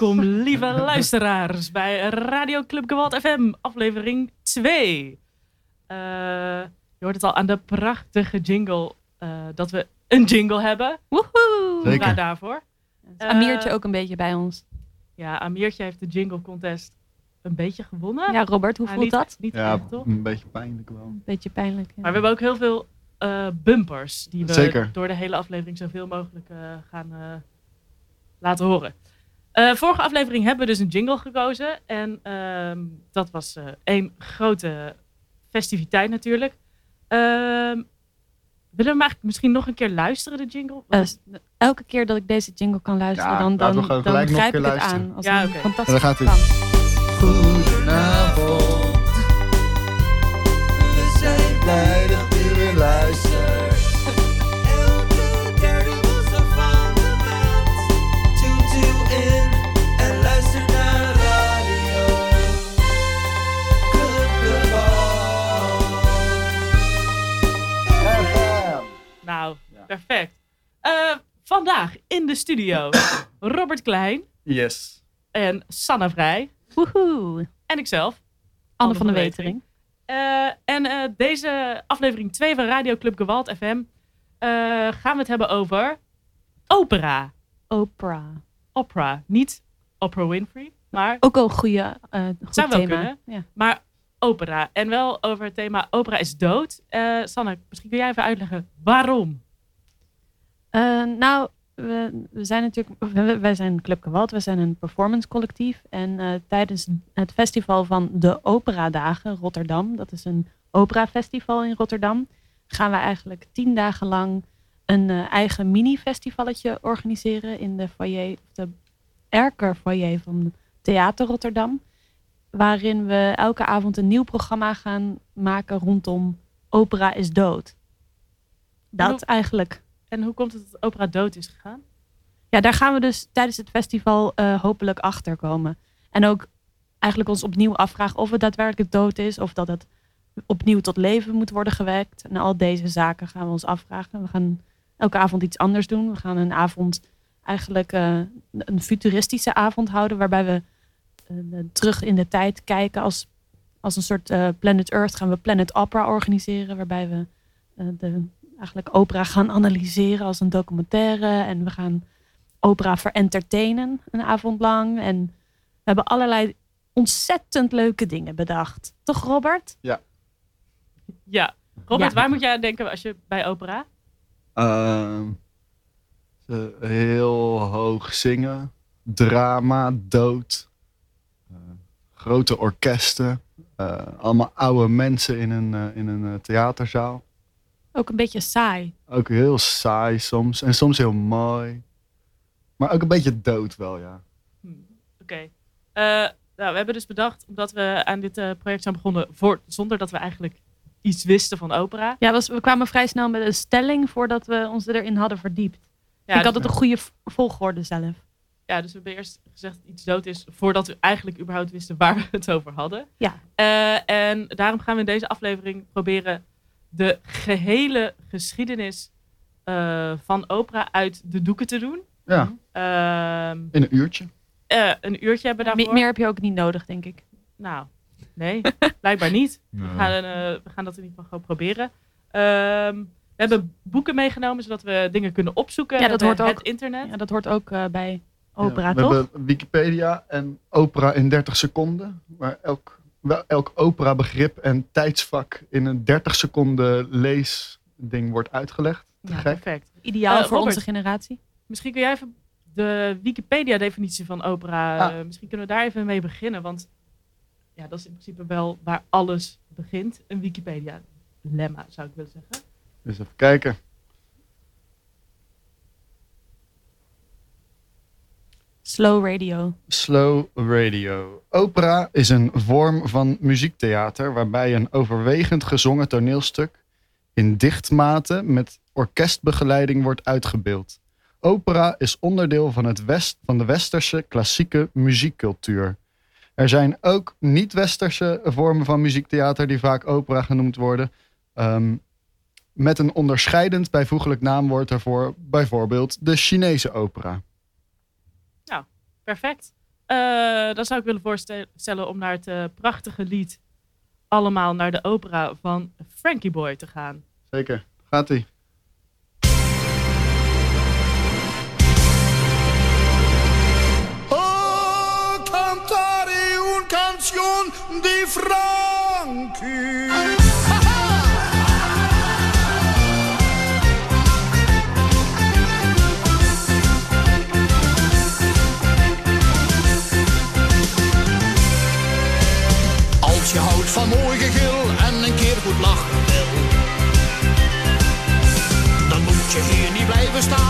Welkom, lieve luisteraars, bij Radio Club Gewalt FM, aflevering 2. Eh, je hoort het al aan de prachtige jingle eh, dat we een jingle hebben. Woehoe! Zeker. Daarvoor. Is Amirtje ook een beetje bij ons. Ja, Amirtje heeft de jingle contest een beetje gewonnen. Ja, Robert, hoe Maar voelt niet, dat? Niet Ja, echt, toch? een beetje pijnlijk wel. Beetje pijnlijk. ja. Maar we hebben ook heel veel eh, bumpers die we Zeker. door de hele aflevering zoveel mogelijk eh, gaan eh, laten horen. Eh, vorige aflevering hebben we dus een jingle gekozen. En ehm, dat was eh één grote festiviteit natuurlijk. Ehm, willen we hem eigenlijk misschien nog een keer luisteren, de jingle? Eh, elke keer dat ik deze jingle kan luisteren, Ja, dan, dan, dan gelijk nog een ik keer het luisteren. aan. Als Ja, een oké. fantastische Ja, daar gaat. Goedenavond. We zijn blij perfect. Eh, vandaag in de studio Robert Klein Yes. en Sanna Vrij Woehoe! en ikzelf. Anne van de Wetering. Eh, en eh, deze aflevering 2 van Radio Club Gewalt FM eh, gaan we het hebben over opera. Oprah. Opera. Niet Oprah Winfrey, maar, Ook al een goede, eh goed Zou wel thema. kunnen. Ja. maar opera. En wel over het thema opera is dood. Eh Sanne, misschien kun jij even uitleggen waarom? Eh, nou, we, we zijn natuurlijk, wij zijn Club Gewalt, we zijn een performance collectief. En eh, tijdens het festival van de Operadagen Rotterdam, dat is een operafestival in Rotterdam, gaan we eigenlijk tien dagen lang een eh, eigen mini-festivalletje organiseren in de foyer, de Erker foyer van Theater Rotterdam. Waarin we elke avond een nieuw programma gaan maken rondom Opera is dood. Dat eigenlijk. En hoe komt het dat opera dood is gegaan? Ja, daar gaan we dus tijdens het festival eh, hopelijk achter komen. En ook eigenlijk ons opnieuw afvragen of het daadwerkelijk dood is. Of dat het opnieuw tot leven moet worden gewekt. En al deze zaken gaan we ons afvragen. We gaan elke avond iets anders doen. We gaan een avond eigenlijk eh, een futuristische avond houden. Waarbij we eh, terug in de tijd kijken. Als, als een soort Planet Earth gaan we Planet Opera organiseren. Waarbij we de, eigenlijk opera gaan analyseren als een documentaire. En we gaan opera verentertainen een avond lang. En we hebben allerlei ontzettend leuke dingen bedacht. Toch, Robert? Ja. Robert, Ja. waar moet jij aan denken als je bij opera? Ehm, ze heel hoog zingen. Drama, dood. Eh, grote orkesten. eh, allemaal oude mensen in een, eh, in een theaterzaal. Ook een beetje saai. Ook heel saai soms. En soms heel mooi. Maar ook een beetje dood wel, ja. Hm, Oké. Eh, nou, we hebben dus bedacht, omdat we aan dit eh, project zijn begonnen voor, zonder dat we eigenlijk iets wisten van opera. Ja, was, we kwamen vrij snel met een stelling voordat we ons erin hadden verdiept. Ja, ik had dus, het een goede volgorde zelf. ja, dus we hebben eerst gezegd dat iets dood is, voordat we eigenlijk überhaupt wisten waar we het over hadden. Ja. Eh, en daarom gaan we in deze aflevering proberen de gehele geschiedenis eh, van opera uit de doeken te doen. Ja, Ehm, in een uurtje. eh, een uurtje hebben we Me- daarvoor. meer heb je ook niet nodig, denk ik. Nou, nee, blijkbaar niet. We gaan, eh, we gaan dat in ieder geval gewoon proberen. Ehm, we hebben boeken meegenomen, zodat we dingen kunnen opzoeken. Ja, We dat hoort Het internet. Ja, dat hoort ook eh, bij opera, Ja, we toch? hebben Wikipedia en opera in 30 seconden. Waar elk, elk opera-begrip en tijdsvak in een 30 seconden leesding wordt uitgelegd. Te Ja, gek. perfect. Ideaal Eh, voor Robert. onze generatie. Misschien kun jij even de Wikipedia-definitie van opera... Ah. eh, misschien kunnen we daar even mee beginnen. Want ja, dat is in principe wel waar alles begint. Een Wikipedia-lemma, zou ik willen zeggen. Dus even kijken. Slow radio. Slow radio. Opera is een vorm van muziektheater waarbij een overwegend gezongen toneelstuk in dichtmate met orkestbegeleiding wordt uitgebeeld. Opera is onderdeel van, het west, van de westerse klassieke muziekcultuur. Er zijn ook niet-westerse vormen van muziektheater die vaak opera genoemd worden. ehm, met een onderscheidend bijvoeglijk naamwoord ervoor, bijvoorbeeld de Chinese opera. Perfect. Eh, dan zou ik willen voorstellen om naar het eh, prachtige lied Allemaal naar de opera van Frankie Boy te gaan. Zeker. Gaat-ie. Oh, cantare un canzone di Franchi.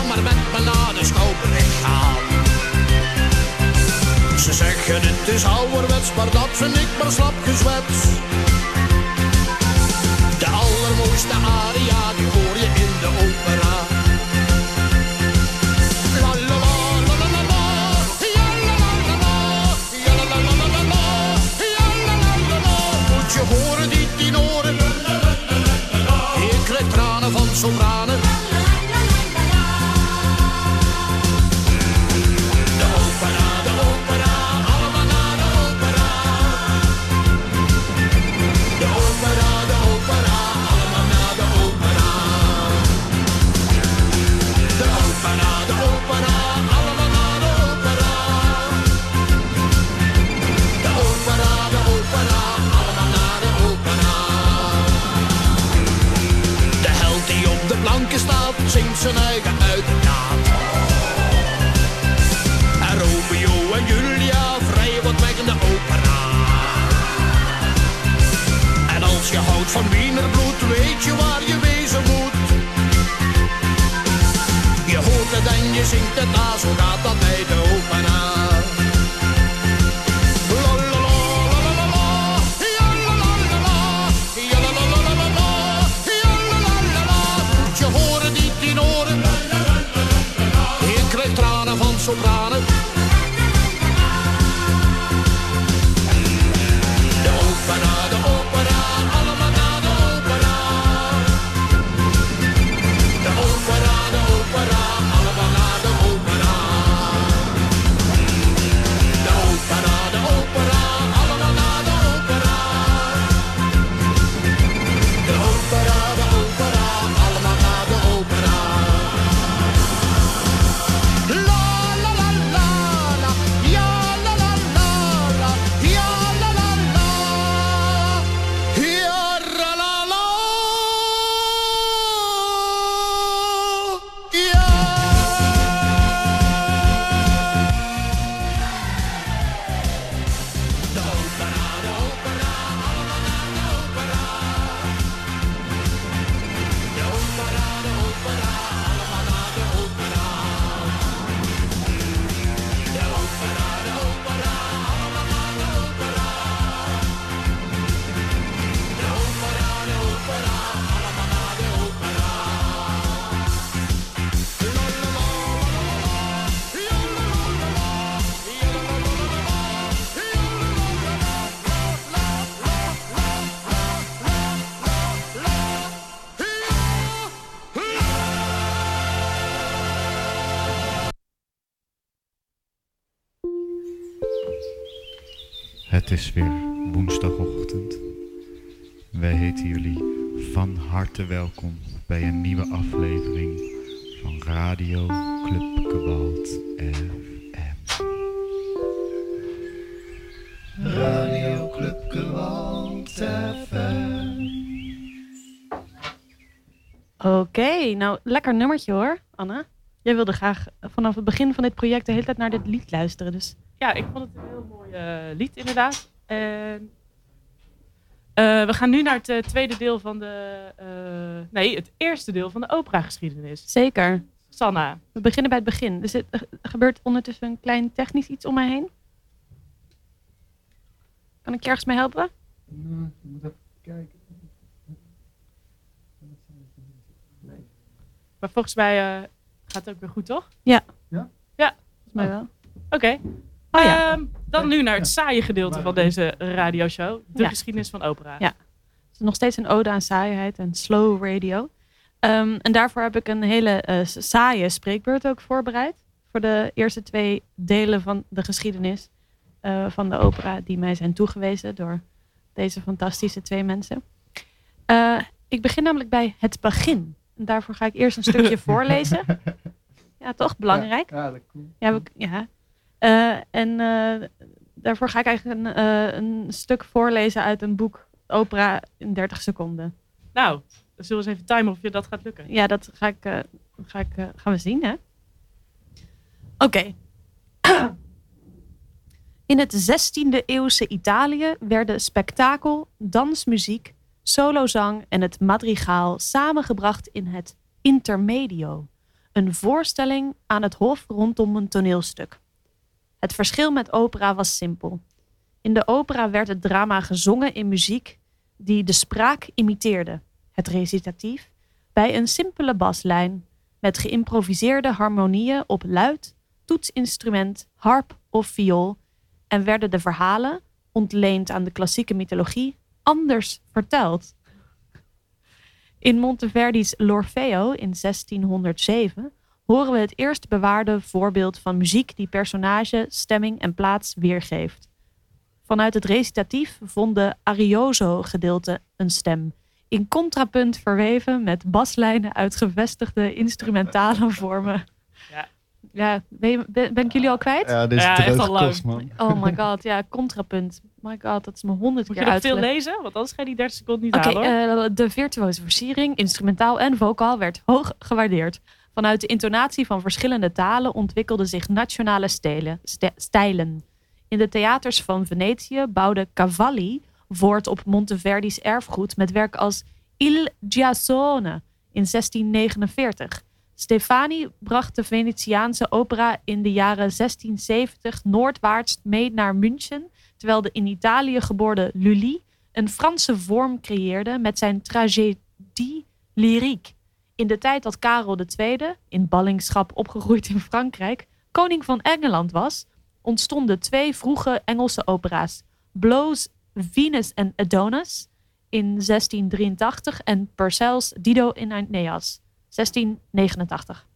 Maar met me naar de schouwburg gaan. Ze zeggen het is ouderwets, maar dat vind ik maar slap gezwets. De allermooiste aria, die hoor je in de opera. Zijn eigen uiteraard. En Romeo en Julia vrij wat weg in de opera. En als je houdt van wienerbloed, weet je waar je wezen moet. Je hoort het en je zingt het na, zo gaat dat bij de opera. Sopranen. Oké, nou lekker nummertje hoor, Anne. Jij wilde graag vanaf het begin van dit project de hele tijd naar dit lied luisteren. Dus Ja, ik vond het een heel mooi eh, lied inderdaad. En, eh, we gaan nu naar het eh, tweede deel van de... eh, nee, het eerste deel van de opera-geschiedenis. zeker. Sanna. We beginnen bij het begin. Dus het, er gebeurt ondertussen een klein technisch iets om mij heen. Kan ik je ergens mee helpen? Maar volgens mij eh, gaat het ook weer goed, toch? Volgens mij wel. Oké. Oh ja. Ehm, dan nu naar het saaie gedeelte van deze radioshow. De Ja. geschiedenis van opera. Ja. Het is nog steeds een ode aan saaiheid en slow radio. Ehm, en daarvoor heb ik een hele eh, saaie spreekbeurt ook voorbereid. voor de eerste twee delen van de geschiedenis eh, van de opera die mij zijn toegewezen door deze fantastische twee mensen. Eh, ik begin namelijk bij het begin. En daarvoor ga ik eerst een stukje voorlezen. Ja, toch? Belangrijk. Ja, dat. Ja, we- ja. Eh, en eh, daarvoor ga ik eigenlijk een, eh, een stuk voorlezen uit een boek Opera in 30 seconden. Nou, dan zullen we eens even timen of je dat gaat lukken. Ja, dat ga ik, eh, ga ik, gaan we zien, hè? Oké. In het 16e eeuwse Italië werden spektakel, dansmuziek, solozang en het madrigaal samengebracht in het intermedio. Een voorstelling aan het hof rondom een toneelstuk. Het verschil met opera was simpel. In de opera werd het drama gezongen in muziek die de spraak imiteerde, het recitatief, bij een simpele baslijn met geïmproviseerde harmonieën op luid, toetsinstrument, harp of viool en werden de verhalen, ontleend aan de klassieke mythologie, anders verteld. In Monteverdi's L'Orfeo in 1607 horen we het eerst bewaarde voorbeeld van muziek die personage, stemming en plaats weergeeft. Vanuit het recitatief vond de arioso-gedeelte een stem, in contrapunt verweven met baslijnen uit gevestigde instrumentale vormen. Ja. Ben, je- ben, ben ik jullie al kwijt? Ja, dit is Ja, echt al lang. kost, man. Oh my god, ja, contrapunt. My god, dat is me honderd Moet keer je nog veel uitgelegd. lezen? Want anders ga je die 30 seconden niet Oké, halen hoor. eh, de virtuoze versiering, instrumentaal en vocaal, werd hoog gewaardeerd. Vanuit de intonatie van verschillende talen ontwikkelden zich nationale stijlen. In de theaters van Venetië bouwde Cavalli voort op Monteverdi's erfgoed met werk als Il Giasone in 1649. Stefani bracht de Venetiaanse opera in de jaren 1670 noordwaarts mee naar München, terwijl de in Italië geboren Lully een Franse vorm creëerde met zijn tragédie lyrique. In de tijd dat Karel II, in ballingschap opgegroeid in Frankrijk, koning van Engeland was, ontstonden twee vroege Engelse opera's. Blow's Venus and Adonis in 1683 en Purcell's Dido in Aeneas 1689.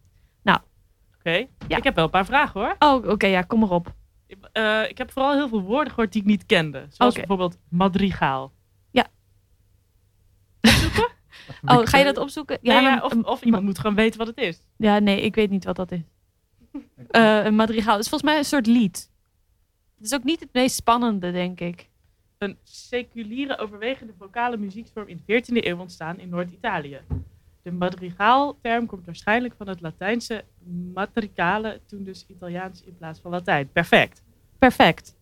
Oké, Ja. ik heb wel een paar vragen hoor. Oh, oké, ja, kom maar op. Eh, ik heb vooral heel veel woorden gehoord die ik niet kende. Zoals Oké. bijvoorbeeld madrigaal. Oh, ga je dat opzoeken? Ja, ja, of, of iemand moet gewoon weten wat het is. Ja, nee, ik weet niet wat dat is. Eh, een madrigaal. Is volgens mij een soort lied. Het is ook niet het meest spannende, denk ik. Een seculiere overwegende vocale muzieksvorm in de 14e eeuw ontstaan in Noord-Italië. De madrigaal-term komt waarschijnlijk van het Latijnse matricale, toen dus Italiaans in plaats van Latijn. Perfect. Perfect.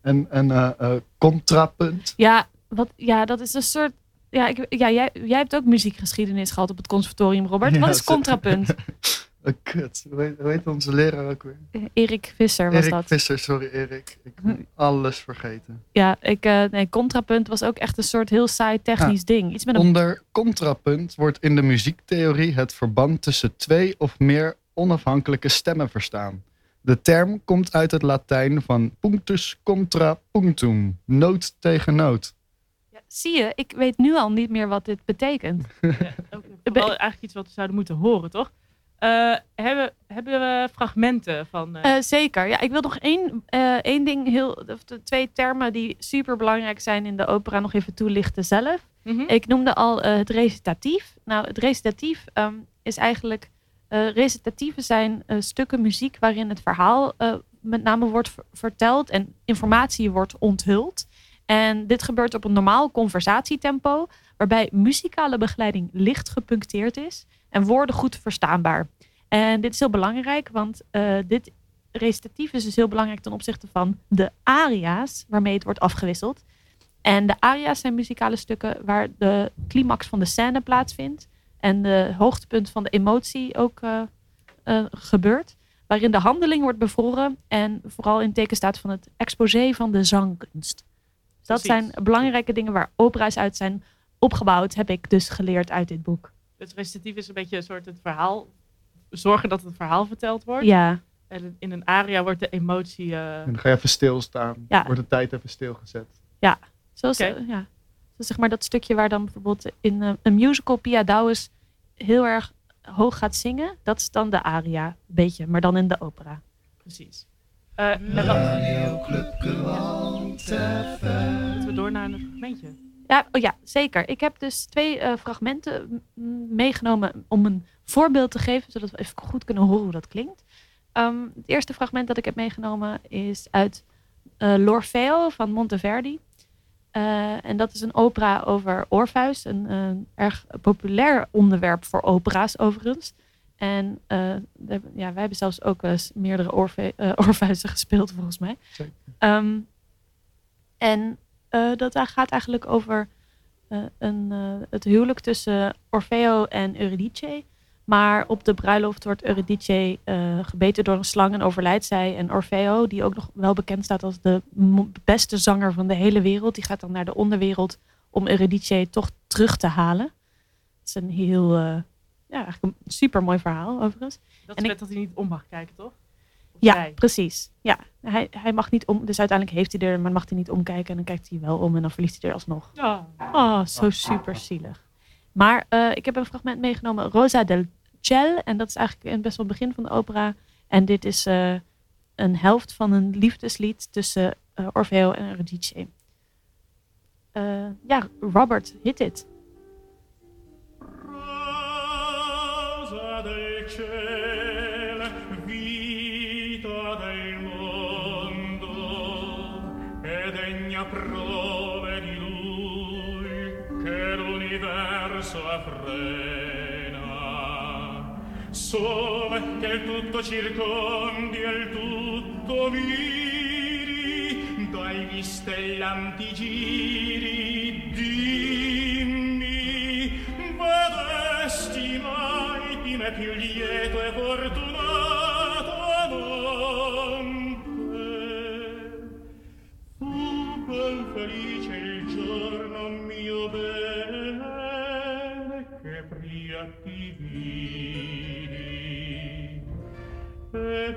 En een eh, eh, contrapunt. Ja, wat, ja dat is een soort... Ja, ik, ja jij, jij hebt ook muziekgeschiedenis gehad op het conservatorium, Robert. Ja, wat is contrapunt? Eh, kut. Hoe heet, hoe heet onze leraar ook weer? Eh, Erik Visser was Erik dat. Visser, sorry Erik. Ik ben alles vergeten. Ja, ik, eh, nee, contrapunt was ook echt een soort heel saai technisch ding. Iets met een... Onder contrapunt wordt in de muziektheorie het verband tussen twee of meer onafhankelijke stemmen verstaan. De term komt uit het Latijn van punctus contra punctum, noot tegen noot. Ja, zie je, ik weet nu al niet meer wat dit betekent. Ja, ook eigenlijk iets wat we zouden moeten horen, toch? Eh, hebben, hebben we fragmenten van... eh, Eh, zeker. Ja, ik wil nog één, één ding, heel, of de twee termen die super belangrijk zijn in de opera nog even toelichten zelf. mhm. Ik noemde al het recitatief. Nou, het recitatief ehm, is eigenlijk. recitatieven zijn stukken muziek waarin het verhaal met name wordt ver- verteld en informatie wordt onthuld. En dit gebeurt op een normaal conversatietempo, waarbij muzikale begeleiding licht gepuncteerd is en woorden goed verstaanbaar. En dit is heel belangrijk, want eh, dit recitatief is dus heel belangrijk ten opzichte van de aria's, waarmee het wordt afgewisseld. En de aria's zijn muzikale stukken waar de climax van de scène plaatsvindt. En de hoogtepunt van de emotie ook eh, eh, gebeurt. Waarin de handeling wordt bevroren. En vooral in teken staat van het exposé van de zangkunst. Dus dat Precies. zijn belangrijke dingen waar opera's uit zijn opgebouwd. Heb ik dus geleerd uit dit boek. Het recitatief is een beetje een soort het verhaal... Zorgen dat het verhaal verteld wordt. Ja, En in een aria wordt de emotie... eh, En dan ga je even stilstaan. Ja. Wordt de tijd even stilgezet. zoals, Oké. eh, ja. zoals zeg maar dat stukje waar dan bijvoorbeeld in eh, een musical Pia Douwes heel erg hoog gaat zingen, dat is dan de aria. Een beetje, maar dan in de opera. Precies. Eh. Moeten we door naar een fragmentje? Ja, oh ja, zeker. Ik heb dus twee eh, fragmenten meegenomen om een voorbeeld te geven, zodat we even goed kunnen horen hoe dat klinkt. Ehm, het eerste fragment dat ik heb meegenomen is uit eh, L'Orfeo van Monteverdi. Eh, en dat is een opera over Orpheus, een erg populair onderwerp voor opera's overigens. En ja, wij hebben zelfs ook eens meerdere Orfe gespeeld volgens mij. Zeker. Ehm, en eh, dat daar gaat eigenlijk over eh, een, eh, het huwelijk tussen Orfeo en Eurydice. Maar op de bruiloft wordt Eurydice gebeten door een slang en overlijdt zij. En Orfeo, die ook nog wel bekend staat als de beste zanger van de hele wereld, die gaat dan naar de onderwereld om Eurydice toch terug te halen. Het is een heel, ja, eigenlijk een super mooi verhaal overigens. Dat En is ik- met dat hij niet om mag kijken, toch? Ja, precies. Ja, hij, hij mag niet om. Dus uiteindelijk heeft hij er, maar mag hij niet omkijken. En dan kijkt hij wel om en dan verliest hij er alsnog. Ja. Oh, zo super zielig. Maar eh, ik heb een fragment meegenomen, Rosa del Ciel. En dat is eigenlijk in best wel het begin van de opera. En dit is eh, een helft van een liefdeslied tussen eh, Orfeo en Eurydice. Eh, ja, Robert, hit it. Rosa del cielo, aver sua frena sole che il tutto circondi e il tutto miri dai gli stellanti giri dimmi vedesti mai di me più lieto e fortunato?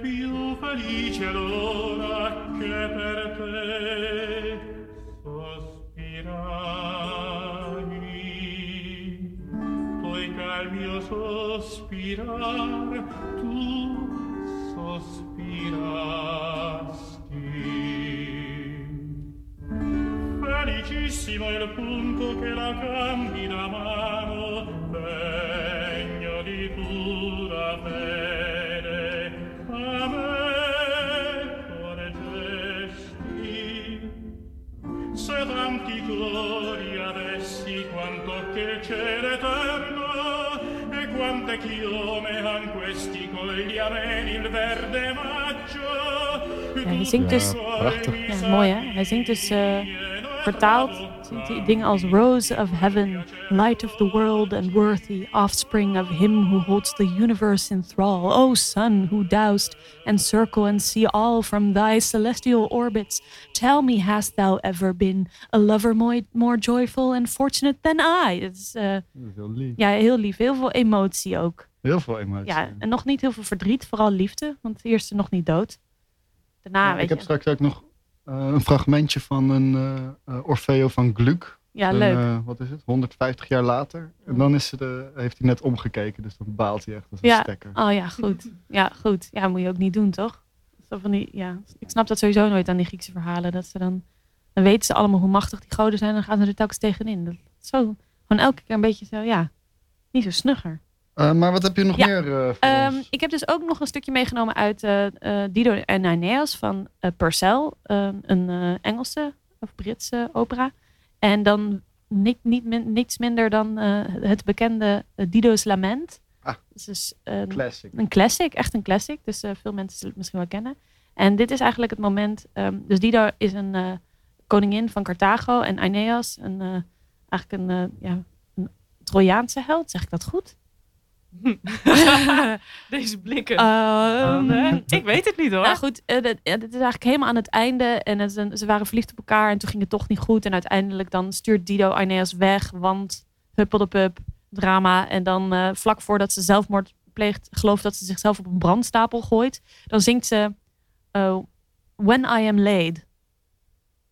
più felice l'ora che per te sospirai. Poiché al mio sospirar tu sospirasti. Felicissimo il punto che la candida mano Ja, hij zingt dus, Ja, prachtig. ja, mooi hè. Hij zingt dus eh, vertaald die dingen als Rose of Heaven, Light of the World and Worthy, Offspring of Him who holds the universe in thrall. O Sun who doused and circle and see all from thy celestial orbits. Tell me, hast thou ever been a lover more, more joyful and fortunate than I? Het is eh, Heel lief. ja, heel lief. Heel veel emotie ook. Heel veel emotie. Ja, en nog niet heel veel verdriet, vooral liefde, want eerst is ze nog niet dood. Daarna, Ja, weet ik heb straks ook nog een fragmentje van een eh, eh, Orfeo van Gluck. Ja, leuk. eh, wat is het? 150 jaar later. En dan is ze de, heeft hij net omgekeken, dus dan baalt hij echt als een Ja. stekker. Oh ja, goed. Ja, goed. Ja, moet je ook niet doen, toch? Zo van die, ja. Ik snap dat sowieso nooit aan die Griekse verhalen. Dat ze dan, dan weten ze allemaal hoe machtig die goden zijn. En dan gaan ze er telkens tegenin. Dat zo, gewoon elke keer een beetje zo, ja. Niet zo snugger. Eh, maar wat heb je nog Ja. meer voor Ehm, ons? ik heb dus ook nog een stukje meegenomen uit eh, Dido en Aeneas van Purcell. ehm, een Engelse of Britse opera. En dan niet, niet min- niets minder dan het bekende Dido's Lament. Ah. Dus is, een- Classic. een classic, echt een classic. Dus veel mensen zullen het misschien wel kennen. En dit is eigenlijk het moment. ehm, dus Dido is een koningin van Carthago en Aeneas, een, eigenlijk een, ja, een Trojaanse held, zeg ik dat goed? Deze blikken. Ehm, Eh, ik weet het niet hoor. nou goed, eh, dit, ja, dit is eigenlijk helemaal aan het einde. En het is een- ze waren verliefd op elkaar en toen ging het toch niet goed. En uiteindelijk dan stuurt Dido Aeneas weg, want huppeldepup, drama. En dan eh, vlak voordat ze zelfmoord pleegt, gelooft dat ze zichzelf op een brandstapel gooit. Dan zingt ze eh, When I am laid.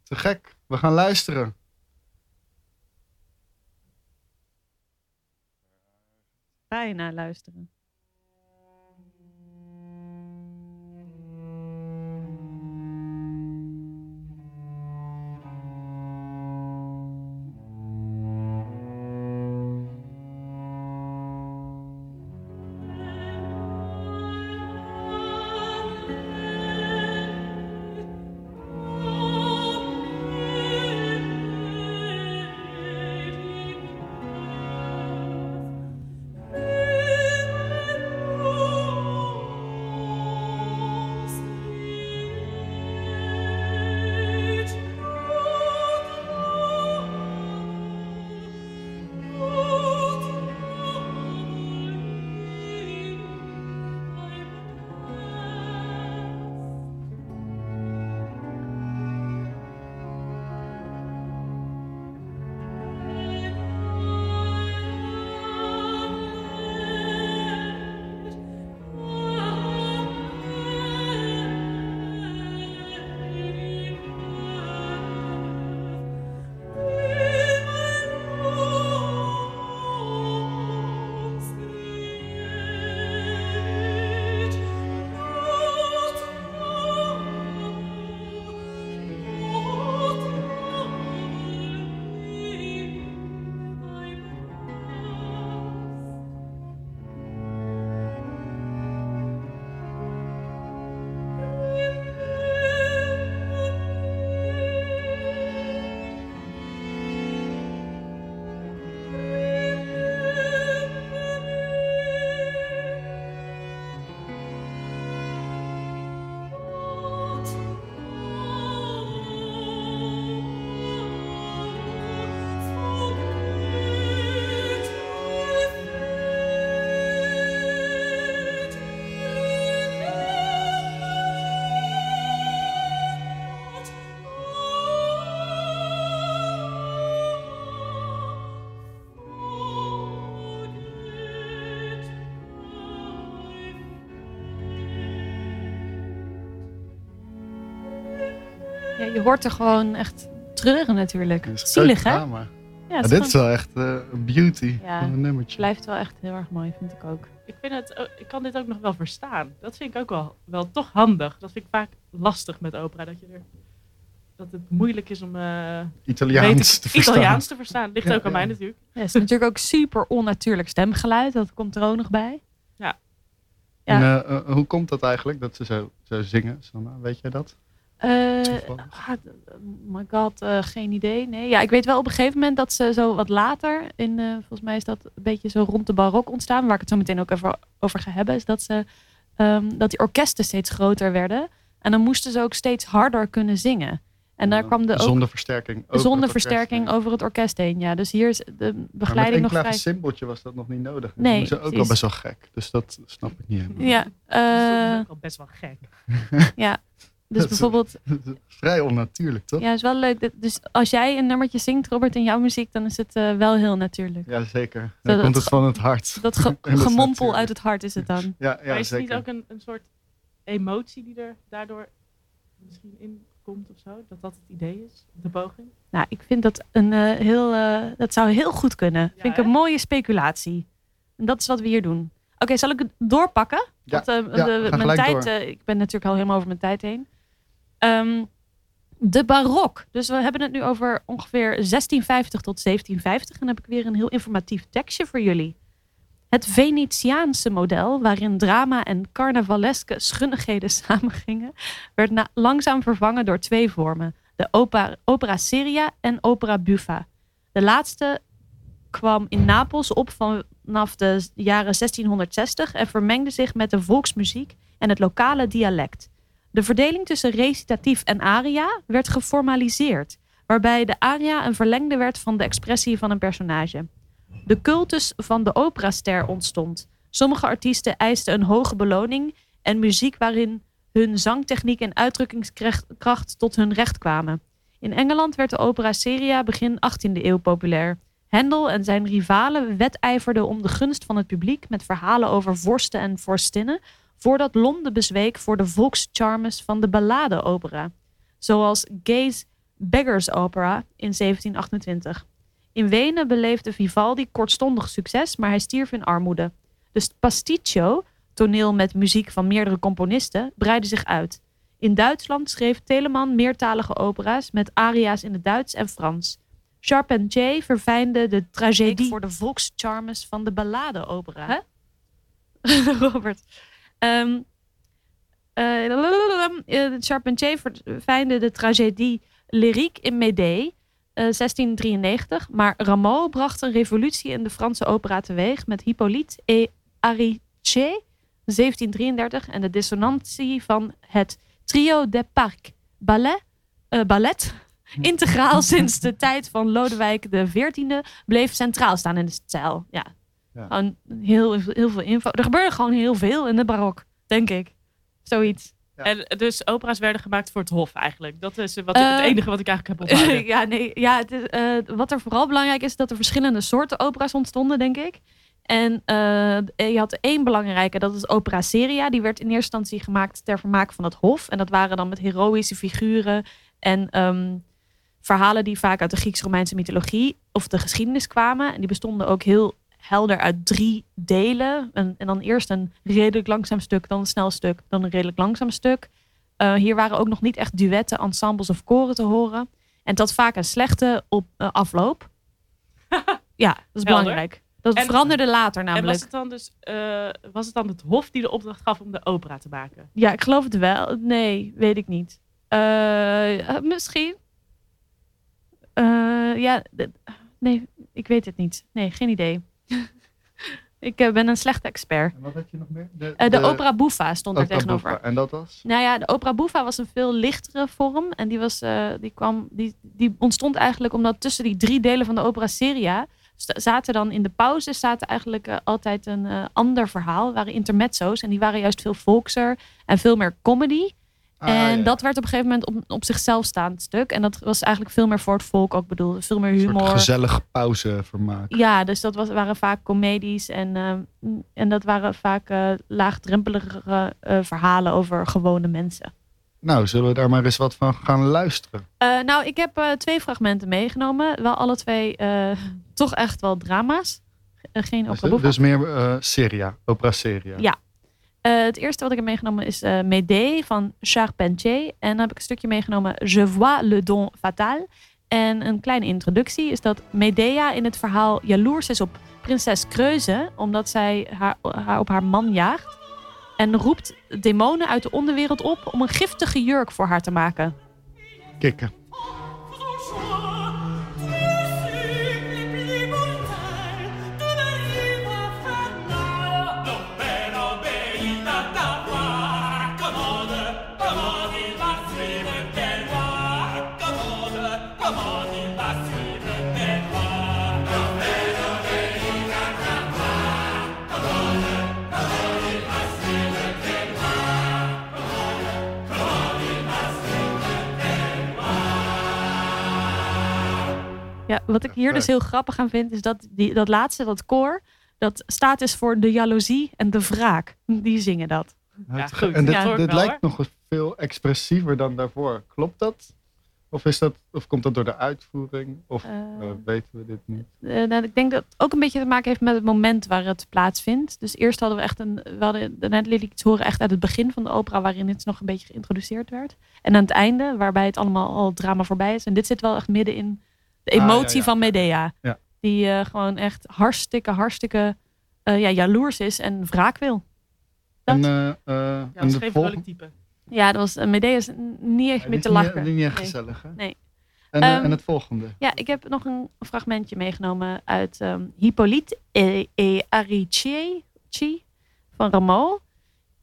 Te gek. We gaan luisteren. Bijna luisteren. Ja, je hoort er gewoon echt treuren natuurlijk. Het is Zielig, hè? drama. Ja, het dit is wel echt een beauty Ja. van een nummertje. blijft wel echt heel erg mooi, vind ik ook. Ik, vind het, ik kan dit ook nog wel verstaan. Dat vind ik ook wel, wel toch handig. Dat vind ik vaak lastig met opera. Dat, je er, dat het moeilijk is om eh, Italiaans te verstaan. Italiaans te verstaan. Ligt Ja, ook aan ja. mij natuurlijk. Ja, het is natuurlijk ook super onnatuurlijk stemgeluid. Dat komt er ook nog bij. Ja. En, eh, eh, hoe komt dat eigenlijk, dat ze zo, zo zingen, Sanna? Weet jij dat? Eh, Toevallig. ah, oh my god, eh, geen idee. Nee, ja, ik weet wel op een gegeven moment dat ze zo wat later, in, eh, volgens mij is dat een beetje zo rond de barok ontstaan, waar ik het zo meteen ook even over ga hebben, is dat, ze, ehm, dat die orkesten steeds groter werden. En dan moesten ze ook steeds harder kunnen zingen. En daar kwam de ook Zonder versterking. over zonder het orkest versterking heen. over het orkest heen. Ja, dus hier is de Maar met begeleiding nog vrij. symboltje was dat nog niet nodig. Nee, Dat is ook wel precies. best wel gek. Dus dat snap ik niet helemaal. Ja, dat eh, is ook wel best wel gek. ja. Dus bijvoorbeeld, Vrij onnatuurlijk, toch? ja, is wel leuk. Dus als jij een nummertje zingt, Robert, in jouw muziek, dan is het eh, wel heel natuurlijk. Ja, zeker. Dan dat komt het van het hart. Dat ge- gemompel uit het hart is het dan. Ja, maar ja is het niet ook een, een soort emotie die er daardoor misschien in komt of zo? Dat dat het idee is? De poging? Nou, ik vind dat een eh, heel, eh, dat zou heel goed kunnen. Ja, vind ik een mooie speculatie. En dat is wat we hier doen. Oké, zal ik het doorpakken? Ja, Want eh, ja, de- mijn tijd, door. eh, ik ben natuurlijk al helemaal over mijn tijd heen. Ehm, de barok. Dus we hebben het nu over ongeveer 1650 tot 1750. En dan heb ik weer een heel informatief tekstje voor jullie. Het Venetiaanse model, waarin drama en carnavaleske schunnigheden samengingen, werd langzaam vervangen door twee vormen: de opera, opera seria en opera buffa. De laatste kwam in Napels op vanaf de jaren 1660 en vermengde zich met de volksmuziek en het lokale dialect. De verdeling tussen recitatief en aria werd geformaliseerd, waarbij de aria een verlengde werd van de expressie van een personage. De cultus van de operaster ontstond. Sommige artiesten eisten een hoge beloning en muziek waarin hun zangtechniek en uitdrukkingskracht tot hun recht kwamen. In Engeland werd de opera seria begin 18e eeuw populair. Hendel en zijn rivalen wedijverden om de gunst van het publiek met verhalen over vorsten en vorstinnen, voordat Londen bezweek voor de volkscharmes van de balladeopera, zoals Gay's Beggars Opera in 1728. In Wenen beleefde Vivaldi kortstondig succes, maar hij stierf in armoede. De pasticcio, toneel met muziek van meerdere componisten, breidde zich uit. In Duitsland schreef Telemann meertalige opera's met aria's in het Duits en Frans. Charpentier verfijnde de tragedie voor de volkscharmes van de balladeopera. Hè? Robert. Eh, eh, Charpentier verfijnde de tragedie lyrique in Médée, eh, 1693. Maar Rameau bracht een revolutie in de Franse opera teweeg met Hippolyte et Ariche, 1733. En de dissonantie van het Trio de Parc Ballet, eh, ballet integraal sinds de tijd van Lodewijk XIV bleef centraal staan in de stijl. Ja. Gewoon heel, heel veel info. Er gebeurde gewoon heel veel in de barok, denk ik. Zoiets. Ja. En dus opera's werden gemaakt voor het hof eigenlijk. Dat is wat, Eh, het enige wat ik eigenlijk heb onthouden. ja, nee, ja het is, eh, wat er vooral belangrijk is, dat er verschillende soorten opera's ontstonden, denk ik. En eh, je had één belangrijke, dat is opera seria. Die werd in eerste instantie gemaakt ter vermaak van het hof. En dat waren dan met heroïsche figuren en ehm, verhalen die vaak uit de Grieks-Romeinse mythologie of de geschiedenis kwamen. En die bestonden ook heel helder uit drie delen. En, en dan eerst een redelijk langzaam stuk, dan een snel stuk, dan een redelijk langzaam stuk. Eh, hier waren ook nog niet echt duetten, ensembles of koren te horen. En dat vaak een slechte op, eh, afloop. ja, dat is belangrijk. Dat En- veranderde later En namelijk. was het dan dus eh, was het dan het hof die de opdracht gaf om de opera te maken? Ja, ik geloof het wel. Nee, weet ik niet. Misschien. Ja, nee, ik weet het niet. Nee, geen idee. ik eh, ben een slechte expert. En wat had je nog meer? De, Eh, de, opera buffa stond er tegenover. buffa. En dat was? Nou ja, de opera buffa was een veel lichtere vorm. En die, was, eh, die, kwam, die, die ontstond eigenlijk omdat tussen die drie delen van de opera seria... zaten dan in de pauzes zaten eigenlijk altijd een ander verhaal. waren intermezzo's. En die waren juist veel volkser en veel meer comedy. Ah, en ja. dat werd op een gegeven moment op, op zichzelf staand stuk. En dat was eigenlijk veel meer voor het volk ook bedoeld. Veel meer Een soort humor. gezellig pauzevermaak. Ja, dus dat was, waren vaak comedies. En, eh, en dat waren vaak eh, laagdrempelige eh, verhalen over gewone mensen. Nou, zullen we daar maar eens wat van gaan luisteren? Eh, nou, ik heb twee fragmenten meegenomen. Wel alle twee toch echt wel drama's. Geen Dus, opera buffa. dus meer seria, opera seria. Ja. Eh, het eerste wat ik heb meegenomen is eh Médée van Charpentier. En dan heb ik een stukje meegenomen Je vois le don fatal. En een kleine introductie is dat Medea in het verhaal jaloers is op prinses Kreuze. Omdat zij haar, haar op haar man jaagt. En roept demonen uit de onderwereld op om een giftige jurk voor haar te maken. Kikken. Wat ik hier dus heel grappig aan vind, is dat die, dat laatste, dat koor, dat staat dus voor de jaloezie en de wraak. Die zingen dat. Ja, Het- goed. En dit, Ja. dit Wel, lijkt nog veel expressiever dan daarvoor. Klopt dat? Of, is dat, of komt dat door de uitvoering? Of Eh, eh, weten we dit niet? Eh, nou, ik denk dat het ook een beetje te maken heeft met het moment waar het plaatsvindt. Dus eerst hadden we echt een. We hadden net liet ik iets horen echt uit het begin van de opera, waarin dit nog een beetje geïntroduceerd werd. En aan het einde, waarbij het allemaal al het drama voorbij is. En dit zit wel echt midden in de Ah, ja, emotie ja. van Medea. Ja. Die eh, gewoon echt hartstikke, hartstikke eh, ja, jaloers is en wraak wil. Dat- En, eh, eh, Ja, en dat is geen volgende... vrolijk type. Ja, dat was, uh, Medea is niet echt meer te niet- lachen. niet echt Nee. gezellig, hè? Nee. En, eh, Ehm, en het volgende? Ja, ik heb nog een fragmentje meegenomen uit ehm Hippolyte et, et Aricie van Rameau.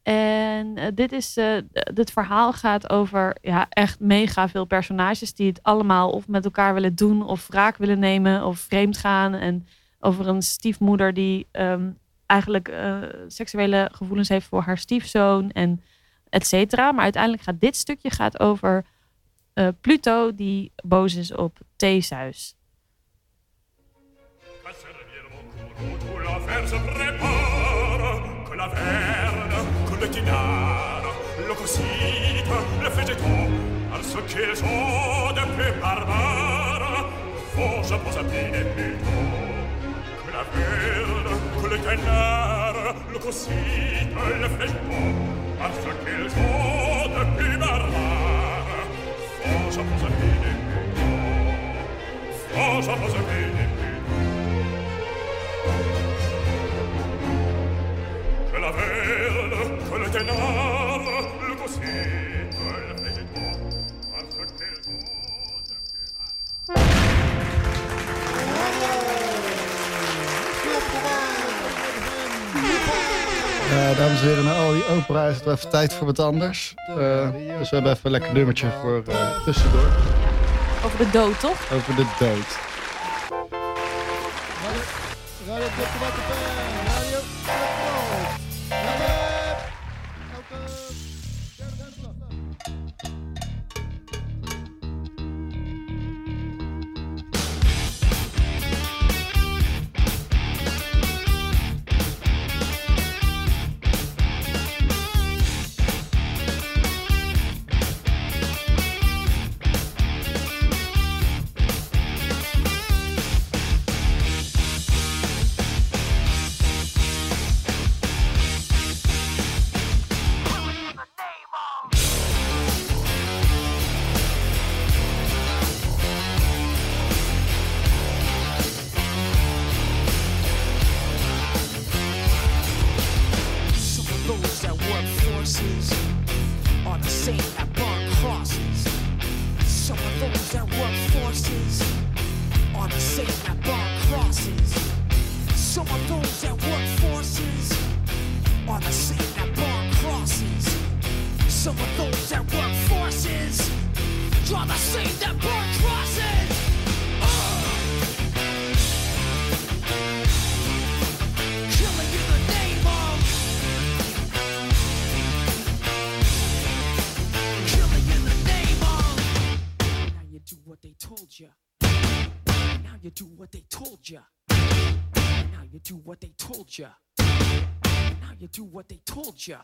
En eh, dit, is, eh, dit verhaal gaat over ja, echt mega veel personages die het allemaal of met elkaar willen doen, of wraak willen nemen, of vreemd gaan. En over een stiefmoeder die ehm, eigenlijk eh, seksuele gevoelens heeft voor haar stiefzoon en et cetera. Maar uiteindelijk gaat dit stukje gaat over Pluto die boos is op Theseus. declinaro lo cosita le fece fegetò al suo chieso de pe barbara fosa posa bene il tuo quella verda quella cannara lo cosita le fegetò al suo chieso de pe barbara fosa posa bene il tuo fosa posa bene dames en heren, na al die opera is het wel even tijd voor wat anders. Eh, dus we hebben even een lekker nummertje voor eh, tussendoor. Over de dood, toch? Over de dood. They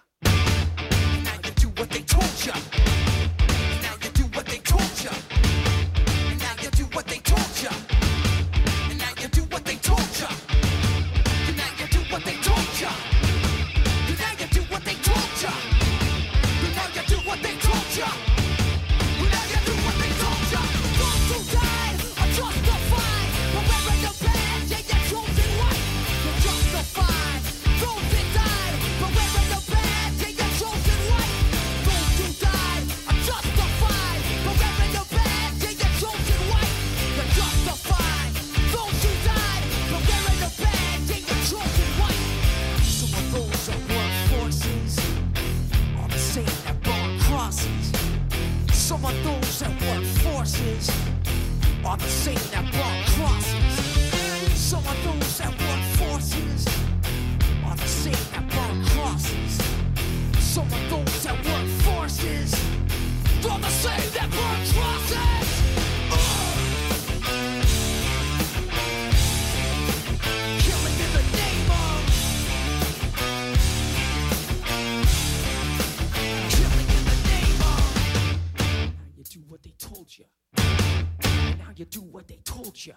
do what they told you.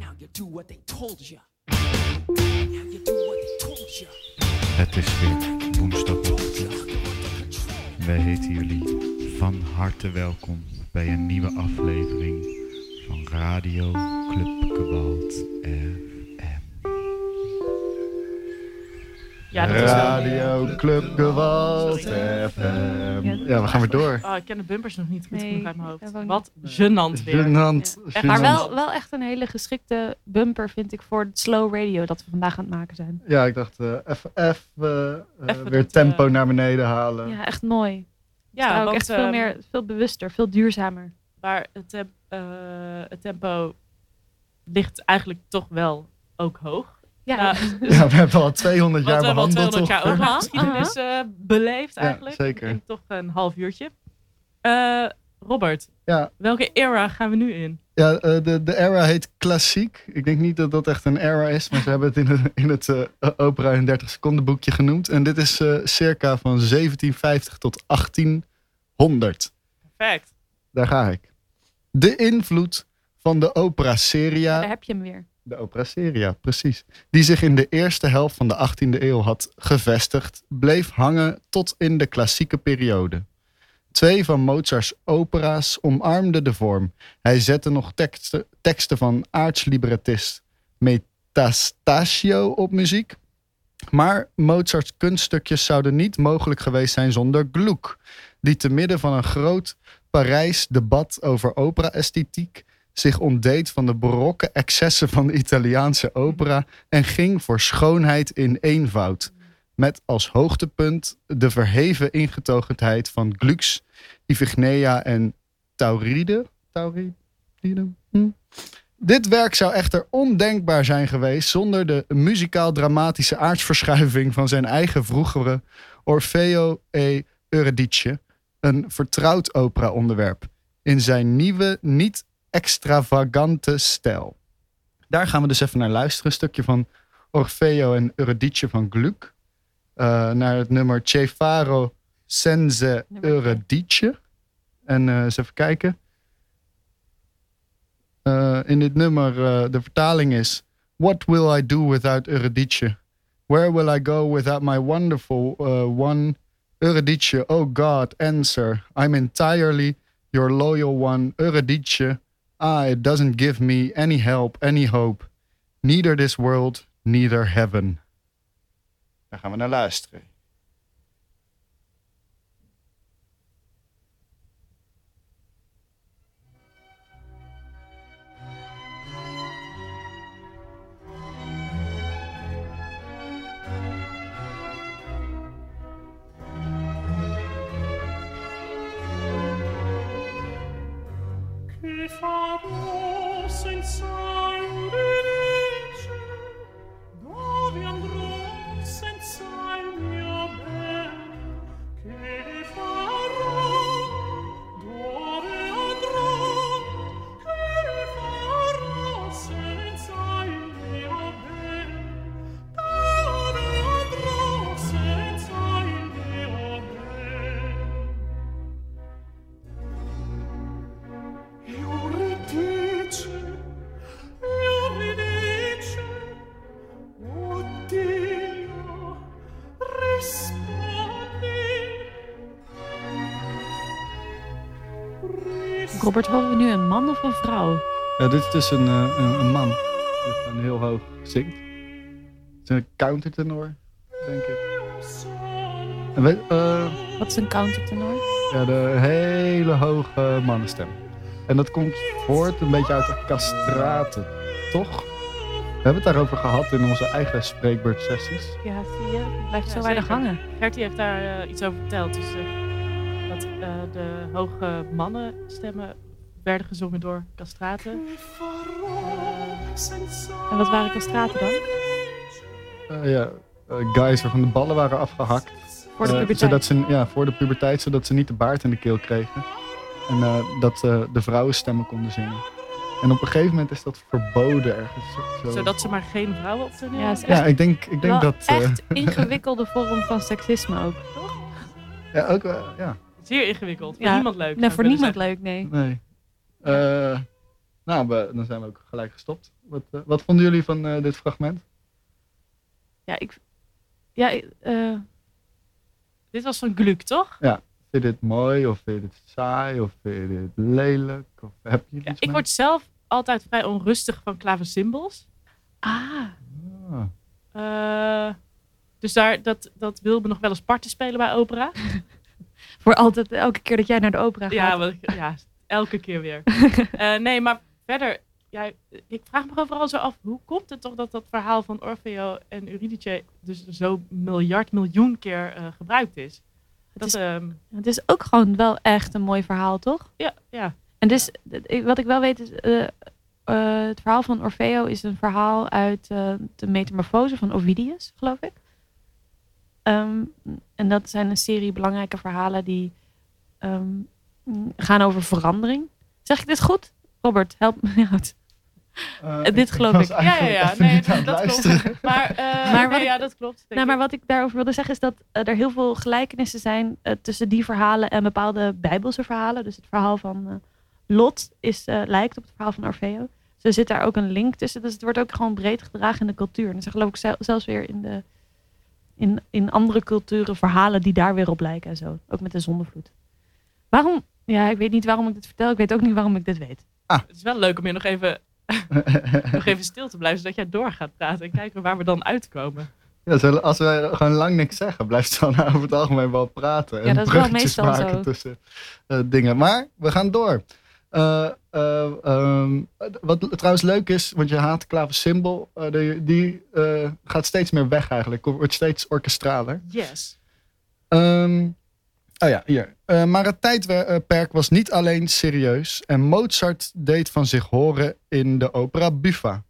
Now you do what they told you. Now you do what they told you. Het is weer woensdagochtend. Wij heten jullie van harte welkom bij een nieuwe aflevering van Radio Club Gewalt FM. Ja, dat is wel. Radio Club Gewalt FM. Ja, we gaan weer door. Oh, ik ken de bumpers nog niet goed Nee, genoeg uit mijn hoofd. Wat gênant weer. Gênant. Echt, Maar wel, wel echt een hele geschikte bumper, vind ik, voor het slow radio dat we vandaag aan het maken zijn. Ja, ik dacht eh, even even, eh, Even weer dat, tempo eh, naar beneden halen. Ja, echt mooi. Ja, ook want, echt veel, ehm, meer, veel bewuster, veel duurzamer. Maar het, eh, het tempo ligt eigenlijk toch wel ook hoog. Ja, Ja, Ja, we hebben al 200 jaar Want we hebben al behandeld. 200 jaar eh, beleefd Ja, eigenlijk. zeker. In toch een half uurtje. Eh, Robert, Ja. welke era gaan we nu in? Ja, eh, de, de era heet klassiek. Ik denk niet dat dat echt een era is, maar ze hebben het in, het- in het eh, opera in 30 seconden boekje genoemd. En dit is eh, circa van 1750 tot 1800. Perfect. Daar ga ik. De invloed van de opera seria. daar heb je hem weer. De opera seria, precies. Die zich in de eerste helft van de 18e eeuw had gevestigd, bleef hangen tot in de klassieke periode. Twee van Mozarts opera's omarmden de vorm. Hij zette nog teksten, teksten van aartslibrettist Metastasio op muziek. Maar Mozarts kunststukjes zouden niet mogelijk geweest zijn zonder Gluck, die te midden van een groot Parijs debat over opera-esthetiek zich ontdeed van de barokke excessen van de Italiaanse opera en ging voor schoonheid in eenvoud. Met als hoogtepunt de verheven ingetogenheid van Gluck's, Iphigenia en Tauride. Hm? Dit werk zou echter ondenkbaar zijn geweest zonder de muzikaal-dramatische aardsverschuiving van zijn eigen vroegere Orfeo e Eurydice, een vertrouwd opera-onderwerp, in zijn nieuwe, niet extravagante stijl. Daar gaan we dus even naar luisteren. Een stukje van Orfeo en Eurydice van Gluck. eh, naar het nummer Che Faro Senza Nummer Eurydice. En eh, eens even kijken. Eh, in dit nummer, de vertaling is... What will I do without Eurydice? Where will I go without my wonderful one Eurydice? Oh God, answer. I'm entirely your loyal one, Eurydice. Ah, it doesn't give me any help, any hope. Neither this world, neither heaven. Daar gaan we naar luisteren. Father, since Robert, horen we nu een man of een vrouw? Ja, dit is dus een, een, een man die gewoon heel hoog zingt. Het is een countertenor, denk ik. En weet, eh, Wat is een countertenor? ja, de hele hoge mannenstem. En dat komt voort een beetje uit de castraten, toch? We hebben het daarover gehad in onze eigen spreekbeurtsessies. Ja, zie je. Het blijft zo Ja, weinig hangen. Gertie heeft daar eh, iets over verteld. Dus, de hoge mannenstemmen werden gezongen door castraten. En wat waren castraten dan? Eh, ja, eh, guys waarvan de ballen waren afgehakt. Voor de Eh, puberteit. zodat ze, ja, voor de puberteit, zodat ze niet de baard in de keel kregen. En eh, dat eh, de vrouwenstemmen konden zingen. En op een gegeven moment is dat verboden ergens. Zo. Zodat ze maar geen vrouwen op Ja, is Ja, ik denk, ik denk Wel dat... eh, echt ingewikkelde vorm van seksisme ook. ja, ook, wel, ja, Zeer ingewikkeld. Voor Ja. niemand leuk. Nee, voor niemand zeggen. leuk, nee. nee. Eh, nou, we- dan zijn we ook gelijk gestopt. Wat, eh, wat vonden jullie van eh, dit fragment? Ja, ik... Ja, eh, Dit was van Gluck, toch? Vind je dit mooi of vind je dit saai of vind je dit lelijk? Of heb je Ja, ik word zelf altijd vrij onrustig van klaversymbals. ah, Ah. Eh, dus daar, dat, dat wil me nog wel eens parten spelen bij opera. voor altijd, elke keer dat jij naar de opera gaat. Ja, ja elke keer weer. Eh, nee, maar verder, ja, ik vraag me overal zo af, hoe komt het toch dat dat verhaal van Orfeo en Eurydice dus zo miljard, miljoen keer eh, gebruikt is? Dat, is- ehm, Het is ook gewoon wel echt een mooi verhaal, toch? ja, ja. En dus, wat ik wel weet is, eh, het verhaal van Orfeo is een verhaal uit de Metamorfose van Ovidius, geloof ik. Ehm, en dat zijn een serie belangrijke verhalen die ehm, gaan over verandering. Zeg ik dit goed? Robert, help me uit. Eh, dit geloof ik. Ja, ja, ja. Nee, dat klopt. Maar, eh, Maar maar wat ik- ja, dat klopt. Nou, maar wat ik daarover wilde zeggen is dat eh, er heel veel gelijkenissen zijn tussen die verhalen en bepaalde bijbelse verhalen. Dus het verhaal van eh, Lot is, eh, lijkt op het verhaal van Orfeo. Dus er zit daar ook een link tussen. Dus het wordt ook gewoon breed gedragen in de cultuur. En er zijn geloof ik zel- zelfs weer in, de, in, in andere culturen verhalen die daar weer op lijken en zo. Ook met de zondevloed. Waarom? Ja, ik weet niet waarom ik dit vertel. Ik weet ook niet waarom ik dit weet. Het is wel leuk om je nog even, nog even stil te blijven, zodat jij door gaat praten en kijken waar we dan uitkomen. Ja, als wij gewoon lang niks zeggen, blijft ze dan over het algemeen wel praten. En Ja, dat is wel meestal maken zo. tussen eh, dingen. Maar we gaan door. Eh, eh, ehm, wat trouwens leuk is, want je haat klaversymbol, eh, die, die eh, gaat steeds meer weg eigenlijk. Wordt steeds orkestraler. Yes. Ehm, oh ja, hier. Maar het tijdperk was niet alleen serieus. En Mozart deed van zich horen in de opera Buffa.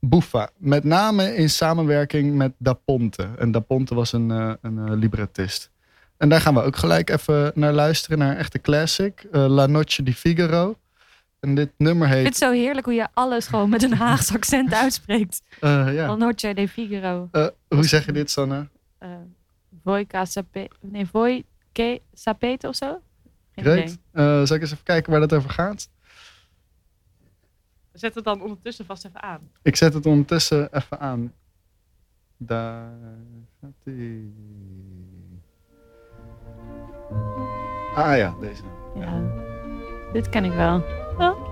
Buffa. Met name in samenwerking met Da Ponte. En Da Ponte was een, een librettist. En daar gaan we ook gelijk even naar luisteren. Naar een echte classic. eh, La Noche di Figaro. En dit nummer Ik heet... vind het zo heerlijk hoe je alles gewoon met een Haagse accent uitspreekt. eh, ja. La Noche de Figaro. Eh, hoe zeg je dit, Sanne? eh voi sape, nee, voi che sapete of zo? Geen idee. Great. Eh, zal ik eens even kijken waar dat over gaat? Zet het dan ondertussen vast even aan. Ik zet het ondertussen even aan. Daar gaat hij. Ah ja, deze. Ja, dit ken ik wel. Oh.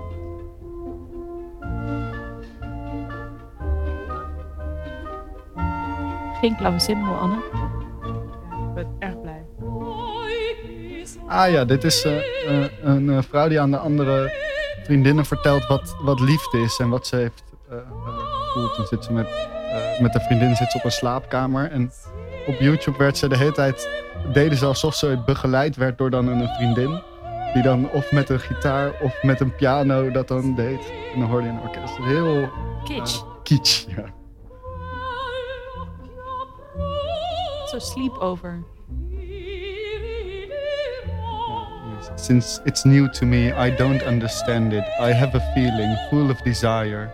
Geen klavecimbal, Anne. Ik ben erg blij. Ah ja, dit is eh, eh, een eh, vrouw die aan de andere vriendinnen vertelt wat, wat liefde is en wat ze heeft gevoeld. Dan zit ze met, met de vriendin zit ze op een slaapkamer. En op YouTube werd ze de hele tijd, deden ze alsof ze begeleid werd door dan een vriendin. Die dan of met een gitaar of met een piano dat dan deed. En dan hoorde je een orkest. Heel Kitsch. kitsch, ja. Zo sleepover. Since it's new to me, I don't understand it. I have a feeling full of desire,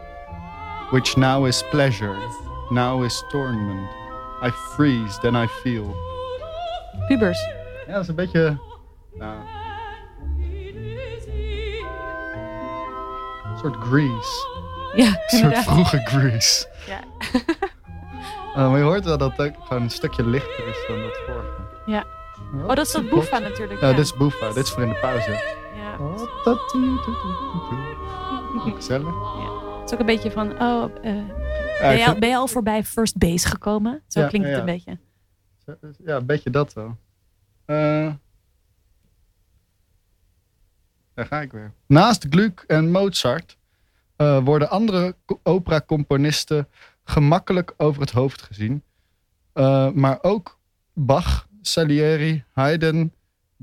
which now is pleasure, now is torment. I freeze, then I feel. Pubers. Ja, dat is een beetje. Nou, een soort Grease. Ja, Een soort vroege Grease. Ja. Eh, maar je hoort wel dat het gewoon een stukje lichter is dan dat vorige. Ja. Oh, dat is dat boefa natuurlijk. Ja, dit is Boefa. Dit is voor in de pauze. Ja. Gezellig. Het is ook een beetje van, oh, eh, Ja, ben, je al, vind- ben je al voorbij first base gekomen? Zo Ja, klinkt het een beetje. Ja, een beetje dat wel. Eh, daar ga ik weer. Naast Gluck en Mozart eh, worden andere co- opera-componisten gemakkelijk over het hoofd gezien. Eh, maar ook Bach, Salieri, Haydn,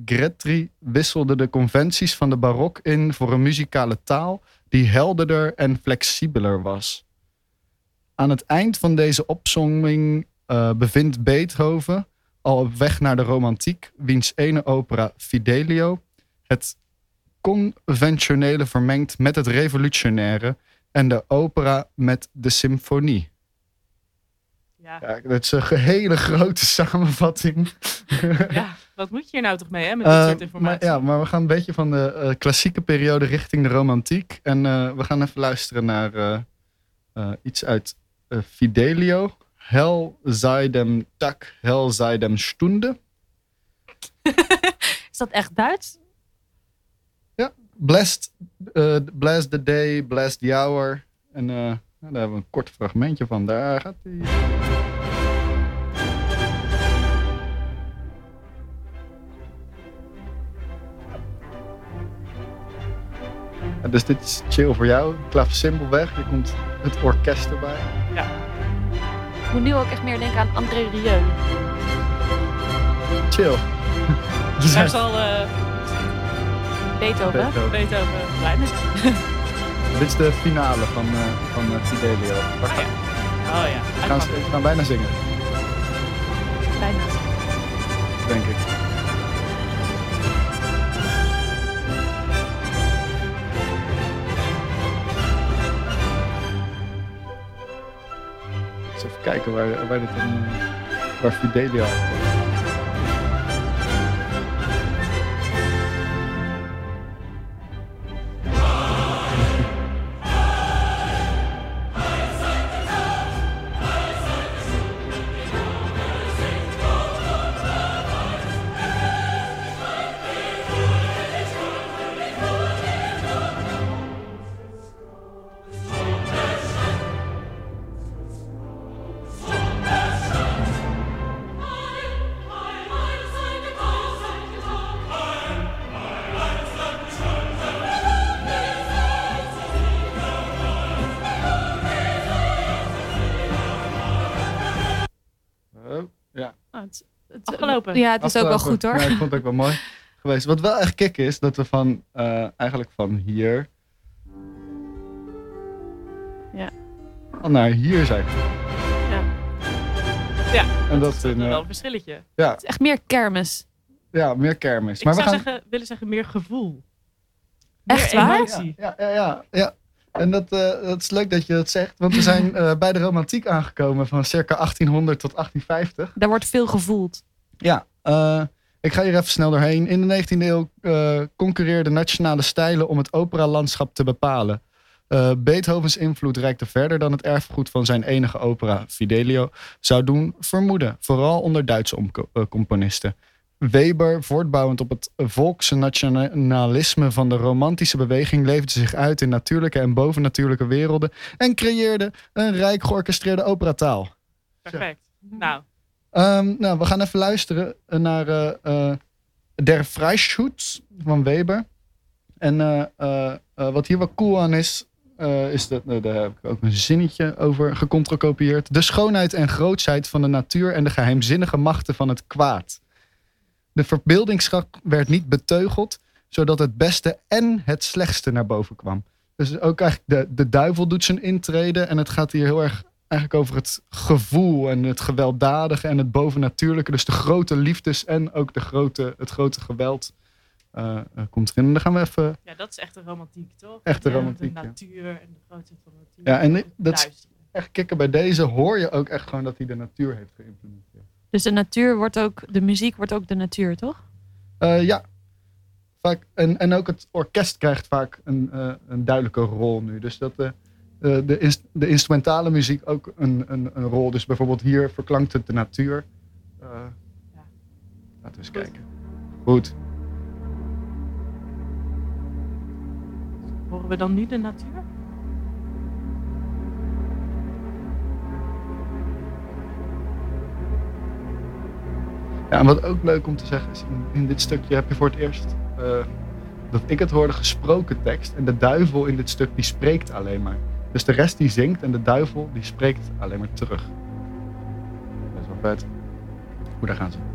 Gretry wisselden de conventies van de barok in voor een muzikale taal die helderder en flexibeler was. Aan het eind van deze opsomming eh, bevindt Beethoven, al op weg naar de romantiek, wiens ene opera Fidelio het conventionele vermengt met het revolutionaire en de opera met de symfonie. Ja. Ja, dat is een hele grote samenvatting. ja, wat moet je hier nou toch mee, hè? Met dit Eh, soort maar, informatie. ja, maar we gaan een beetje van de eh, klassieke periode richting de romantiek. En we gaan even luisteren naar iets uit Fidelio. Hell sei dem Tag, hell sei dem Stunde. Is dat echt Duits? Blessed, eh, bless the day, bless the hour. En eh, daar hebben we een kort fragmentje van. Daar gaat hij. Dus dit is chill voor jou. Klavecimbal weg. Je komt het orkest erbij. Ik moet nu ook echt meer denken aan André Rieu. Chill. Daar zal eh Beethoven. Beethoven. Beethoven. Dit is de finale van, eh van eh, Fidelio. We Oh ja. Oh ja. we gaan, uitpakken. we gaan bijna zingen, Bijna. denk ik. Kijken waar, waar, dit dan, eh, waar Fidelio Ja, het is ook wel goed hoor. Ja, ik vond het ook wel mooi geweest. Wat wel echt kick is, dat we van eh, eigenlijk van hier. Ja. al naar hier zijn. Ja. Ja, En dat is in, wel eh, een verschilletje. ja, Het is echt meer kermis. ja, meer kermis. Ik Maar we zou gaan. zeggen, willen zeggen meer gevoel. Meer Echt waar? emotie. Ja, ja, ja, ja. En dat, eh, dat is leuk dat je dat zegt, want we zijn eh, bij de romantiek aangekomen van circa 1800 tot 1850. Daar wordt veel gevoeld. Ja, eh, ik ga hier even snel doorheen. In de 19e eeuw eh, concurreerden nationale stijlen om het operalandschap te bepalen. Eh, Beethovens invloed reikte verder dan het erfgoed van zijn enige opera, Fidelio, zou doen vermoeden. Vooral onder Duitse componisten. Weber, voortbouwend op het volkse nationalisme van de romantische beweging, leefde zich uit in natuurlijke en bovennatuurlijke werelden en creëerde een rijk georchestreerde operataal. Perfect. Nou, Ehm, nou, we gaan even luisteren naar eh, eh, Der Freischutz van Weber. En eh, eh, eh, wat hier wel cool aan is, eh, is dat, eh, daar heb ik ook een zinnetje over gecontrokopieerd. De schoonheid en grootsheid van de natuur en de geheimzinnige machten van het kwaad. De verbeeldingskracht werd niet beteugeld, zodat het beste en het slechtste naar boven kwam. Dus ook eigenlijk de, de duivel doet zijn intrede en het gaat hier heel erg eigenlijk over het gevoel en het gewelddadige en het bovennatuurlijke. Dus de grote liefdes en ook de grote, het grote geweld eh, eh, komt erin. En dan gaan we even... ja, dat is echt de romantiek, toch? Echte Ja, romantiek, ja. De natuur en de grootte van de natuur. Ja, en dat is-. Echt kicken bij deze hoor je ook echt gewoon dat hij de natuur heeft geïmplementeerd. Dus de natuur wordt ook, de muziek wordt ook de natuur, toch? Eh, ja, vaak, en, en ook het orkest krijgt vaak een, eh, een duidelijke rol nu. Dus dat de, eh, de, de instrumentale muziek ook een, een, een rol. Dus bijvoorbeeld hier verklankt het de natuur. Eh, Ja. Laten we eens kijken. Goed. Horen we dan nu de natuur? Ja, en wat ook leuk om te zeggen is, in, in dit stukje heb je voor het eerst eh, dat ik het hoorde gesproken tekst. En de duivel in dit stuk die spreekt alleen maar. Dus de rest die zingt en de duivel die spreekt alleen maar terug. Is wel vet. Hoe daar gaan ze.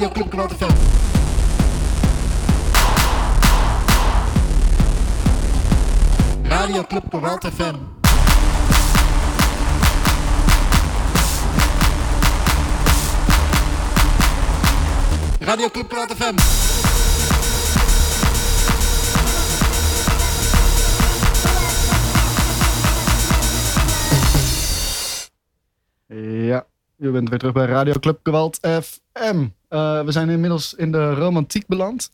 Radio Club Geweld FM. Radio Club Geweld FM. Radio Club Geweld FM. Ja, je bent weer terug bij Radio Club Gewalt FM. Eh, we zijn inmiddels in de romantiek beland.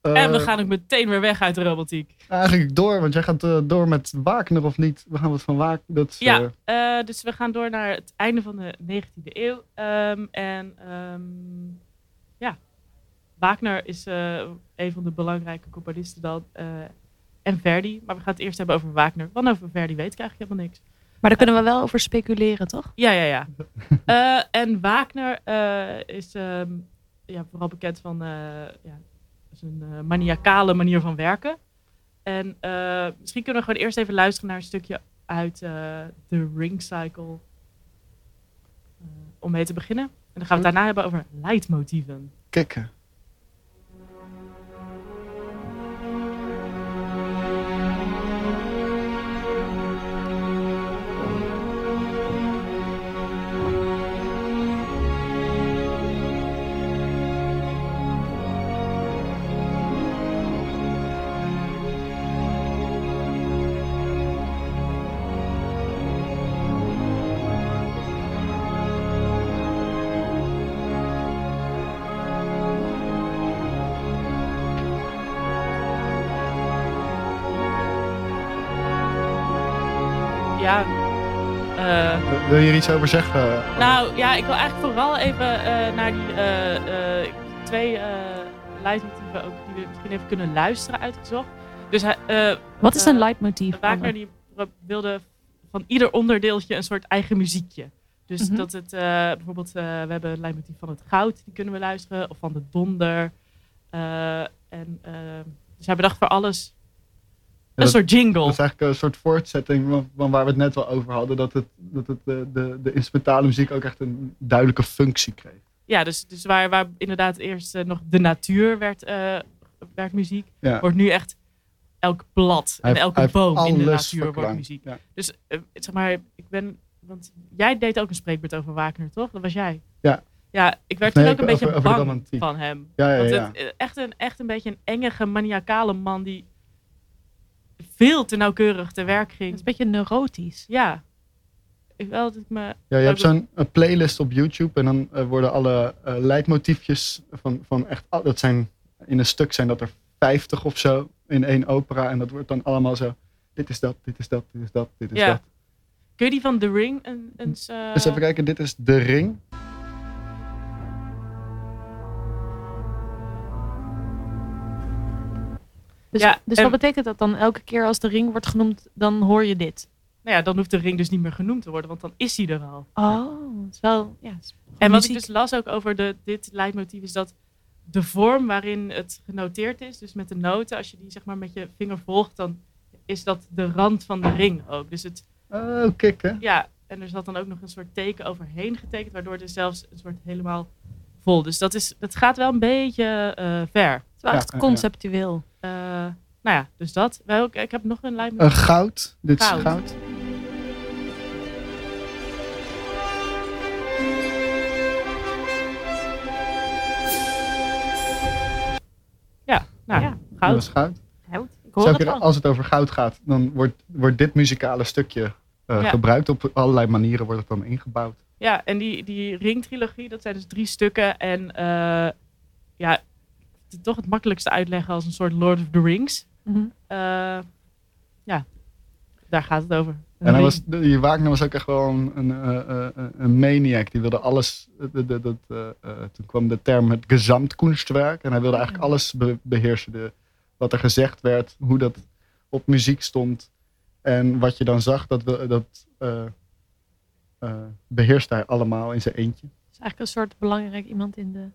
Eh, en we gaan ook meteen weer weg uit de romantiek. Eigenlijk door, want jij gaat eh, door met Wagner of niet? We gaan wat van Wagner. Dat Ja, eh, eh, dus we gaan door naar het einde van de 19e eeuw. Ehm, en ehm, ja, Wagner is eh, een van de belangrijke componisten dan. eh, en Verdi. Maar we gaan het eerst hebben over Wagner. Want over Verdi weet ik eigenlijk helemaal niks. Maar daar kunnen we wel over speculeren, toch? Ja, ja, ja. Eh, en Wagner eh, is ehm, ja, vooral bekend van eh, ja, zijn eh, maniacale manier van werken. En eh, misschien kunnen we gewoon eerst even luisteren naar een stukje uit eh The Ring Cycle. om mee te beginnen. En dan gaan we het daarna hebben over leidmotieven. kikken. Iets over zeggen? Nou ja, ik wil eigenlijk vooral even eh, naar die eh, eh, twee eh leidmotieven ook die we misschien even kunnen luisteren uitgezocht. Dus eh, Wat is een leidmotief? Wagner die wilde van ieder onderdeeltje een soort eigen muziekje. Dus Mhm. dat het eh, bijvoorbeeld, eh, we hebben het leidmotief van het goud, die kunnen we luisteren, of van de donder. Eh, en dus hij bedacht voor alles een soort jingle. Dat is eigenlijk een soort voortzetting van, van waar we het net al over hadden. Dat, het, dat het, de, de, de instrumentale muziek ook echt een duidelijke functie kreeg. Ja, dus, dus waar, waar inderdaad eerst eh, nog de natuur werd, eh, werd muziek, Ja. wordt nu echt elk blad en heeft- elke boom in de natuur wordt muziek. Ja. Dus eh, zeg maar, ik ben, want jij deed ook een spreekbeurt over Wagner, toch? Dat was jij. Ja, ik werd Nee, toen ook een over- beetje over bang van hem. Ja, ja, Want ja. het, echt, een, echt een beetje een enge, maniacale man die veel te nauwkeurig te werk Het ging. is een beetje neurotisch. Ja. Ik wel dat ik me... Ja, je hebt zo'n een playlist op YouTube en dan eh, worden alle eh, leidmotiefjes van, van echt, dat zijn, in een stuk zijn dat er 50 of zo in één opera en dat wordt dan allemaal zo, dit is dat, dit is dat, dit is dat, dit is Ja. dat. Kun je die van The Ring een, eens... eh, Dus even kijken, dit is De Ring. Dus, Ja, dus en- wat betekent dat dan? Elke keer als de ring wordt genoemd, dan hoor je dit. Nou ja, dan hoeft de ring dus niet meer genoemd te worden, want dan is hij er al. Oh, het is wel... Ja, het is gewoon En wat ik dus las ook over de, dit leidmotief is dat de vorm waarin het genoteerd is, dus met de noten, als je die zeg maar met je vinger volgt, dan is dat de rand van de ring ook. Dus het, Oh, hè? ja, en er zat dan ook nog een soort teken overheen getekend, waardoor het zelfs een soort helemaal vol. Dus dat, is, dat gaat wel een beetje eh, ver. Het is wel Ja, echt conceptueel. Eh, nou ja, dus dat. Ik heb nog een leidmotief. Een goud, dit Goud. is goud. ja, nou, Ja. Dat goud. is goud. Goud. Ik hoor het als het over goud gaat, dan wordt, wordt dit muzikale stukje eh, Ja. gebruikt. Op allerlei manieren wordt het dan ingebouwd. Ja, en die, die ringtrilogie, dat zijn dus drie stukken. En eh, ja, toch het makkelijkste uitleggen als een soort Lord of the Rings. Mhm. Eh, ja, daar gaat het over. En hij was, die Wagner was ook echt wel een, een, eh, eh, een maniac. Die wilde alles. eh, de- de- dat, eh, eh, toen kwam de term het Gesamtkunstwerk. En hij wilde eigenlijk alles be- beheersen. De, wat er gezegd werd, hoe dat op muziek stond. En wat je dan zag, dat, dat eh, eh, beheerste hij allemaal in zijn eentje. Het is eigenlijk een soort belangrijk iemand in de,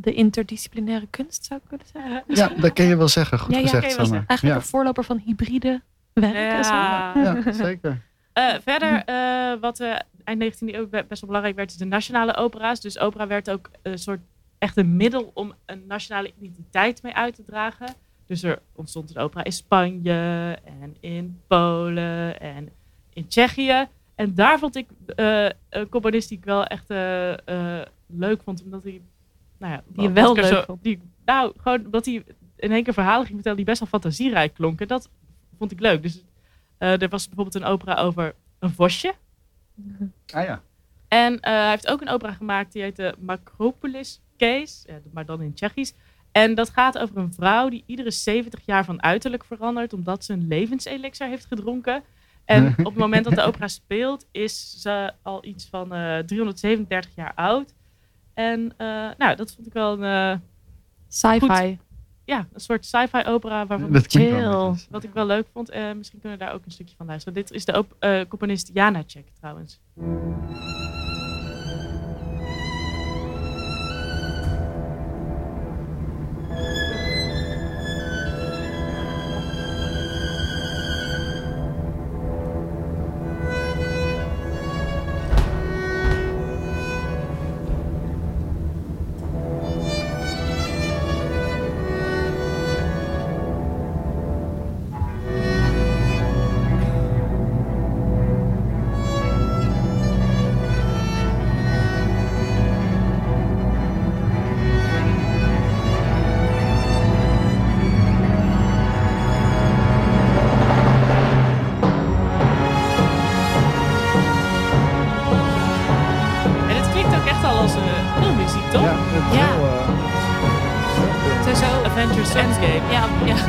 de interdisciplinaire kunst, zou ik kunnen zeggen. Ja, dat kun je wel zeggen. Goed Ja, ja, gezegd, wel. Eigenlijk Ja, een voorloper van hybride werken. zo. Ja. ja, zeker. Eh, verder, eh, wat eh, eind 19e eeuw be- best wel belangrijk werd, is de nationale opera's. Dus opera werd ook een soort echt een middel om een nationale identiteit mee uit te dragen. Dus er ontstond een opera in Spanje en in Polen en in Tsjechië. En daar vond ik eh, een componist die ik wel echt leuk vond, omdat hij, nou ja, Die wel leuk zo- vond. Die, nou, gewoon omdat hij in één keer verhalen ging vertellen die best wel fantasierijk klonken. Dat vond ik leuk. Dus eh, er was bijvoorbeeld een opera over een vosje. Ah ja. En eh, hij heeft ook een opera gemaakt die heet de Macropolis Case, ja, maar dan in Tsjechisch. En dat gaat over een vrouw die iedere 70 jaar van uiterlijk verandert omdat ze een levenselixer heeft gedronken. En op het moment dat de opera speelt is ze al iets van eh 337 jaar oud. En eh, nou, dat vond ik wel een, eh, Sci-fi. ja, een soort sci-fi opera waarvan Dat Chill. wat ik wel leuk vond. Eh, misschien kunnen we daar ook een stukje van luisteren. Dit is de op- eh, componist Janacek trouwens.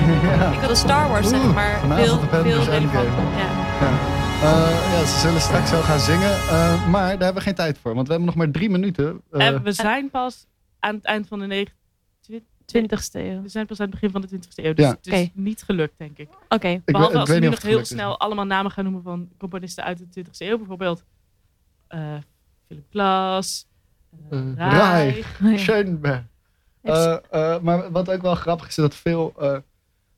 Ja, ja. Ik wilde Star Wars zeggen, maar veel, veel relevant. Endgame. Ja. Ja. Eh, ja, ze zullen straks zo gaan zingen. eh, maar daar hebben we geen tijd voor. Want we hebben nog maar drie minuten. Eh, En we zijn pas aan het eind van de 9 20ste eeuw. We zijn pas aan het begin van de 20e eeuw. Dus Ja. het is niet gelukt, denk ik. Oké. ik, Behalve ik als we weet nu niet of nog heel is. snel allemaal namen gaan noemen van componisten uit de 20e eeuw. Bijvoorbeeld eh Philip Glass, Rai. Eh, eh, maar wat ook wel grappig is, is dat veel eh,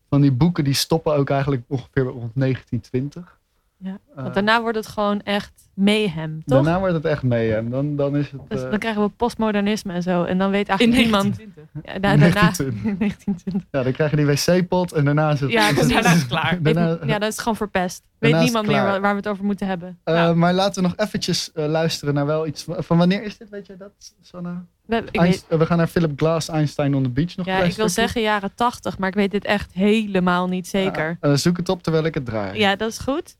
van die boeken die stoppen ook eigenlijk ongeveer rond 1920. Ja, Eh, Want daarna wordt het gewoon echt mayhem, toch? daarna wordt het echt mee. En dan, dan is het... Dus eh, dan krijgen we postmodernisme en zo. En dan weet In eigenlijk niemand... 1920. Ja, da- daarna, 1920. 1920. ja, dan krijg je die wc-pot en daarna is het... Ja, precies. Daarna is het klaar. Daarna- Ja, dat is gewoon verpest. Weet niemand meer waar, we het over moeten hebben. Eh, Nou. Maar laten we nog eventjes eh, luisteren naar wel iets... Van, van wanneer is dit, weet je dat, Sanna? We, ik, weet, Einst- eh, we gaan naar Philip Glass, Einstein on the Beach nog ja, ik wil zeggen jaren 80, maar ik weet dit echt helemaal niet zeker. Ja, eh, zoek het op terwijl ik het draai. Ja, dat is goed.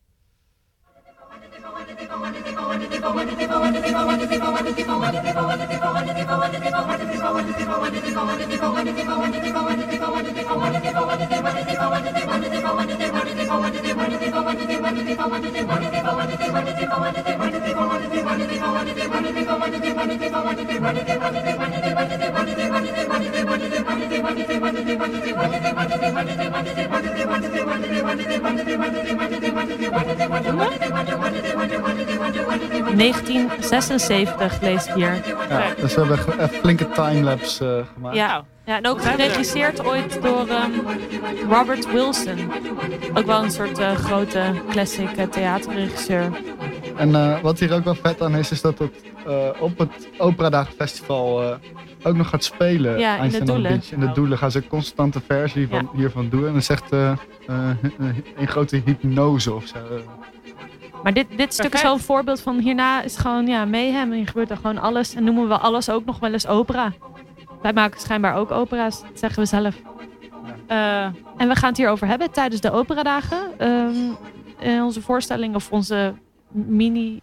Hm? 1976 lees ik hier. Ja, dus we hebben even flinke timelapse eh gemaakt. Ja, ja en ook er? geregisseerd ooit door ehm, Robert Wilson. Ook wel een soort eh, grote classic eh, theaterregisseur. En wat hier ook wel vet aan is, is dat het op het Operadagen Festival ook nog gaat spelen. Ja, in de Doelen. Beach. In de Doelen gaan ze een constante versie van, hiervan doen. En dat is echt een grote hypnose of zo. Maar dit, dit stuk is wel een voorbeeld van hierna is gewoon ja, mayhem. En hier gebeurt er gewoon alles. En noemen we alles ook nog wel eens opera. Wij maken schijnbaar ook opera's, dat zeggen we zelf. Eh, En we gaan het hierover hebben tijdens de operadagen. Ehm in onze voorstelling of onze mini Ja,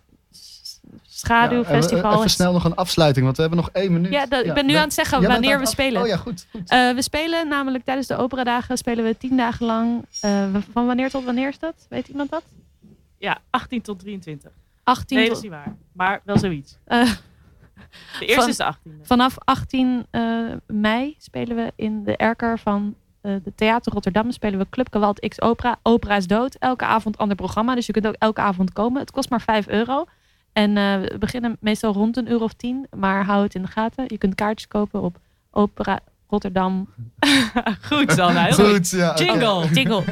schaduwfestival. even is- snel nog een afsluiting, want we hebben nog één minuut. Ja, dat- ik ben nu we- aan het zeggen wanneer we af- spelen. Oh ja, goed. goed. Eh, we spelen namelijk tijdens de operadagen spelen we tien dagen lang. eh, van wanneer tot wanneer is dat? Weet iemand dat? Ja, 18 tot 23. 18 Nee, dat tot- is niet waar. Maar wel zoiets. eh, De eerste Van- is de 18e. vanaf 18 eh, mei spelen we in de erker van eh, de Theater Rotterdam. Spelen we Club Gewalt X Opera. Opera is dood. Elke avond ander programma. Dus je kunt ook elke avond komen. Het kost maar 5 euro. En eh, we beginnen meestal rond een uur of tien. Maar hou het in de gaten. Je kunt kaartjes kopen op Opera Rotterdam. Goed, Sanna. Heel goed. Goed, ja. Jingle. Jingle.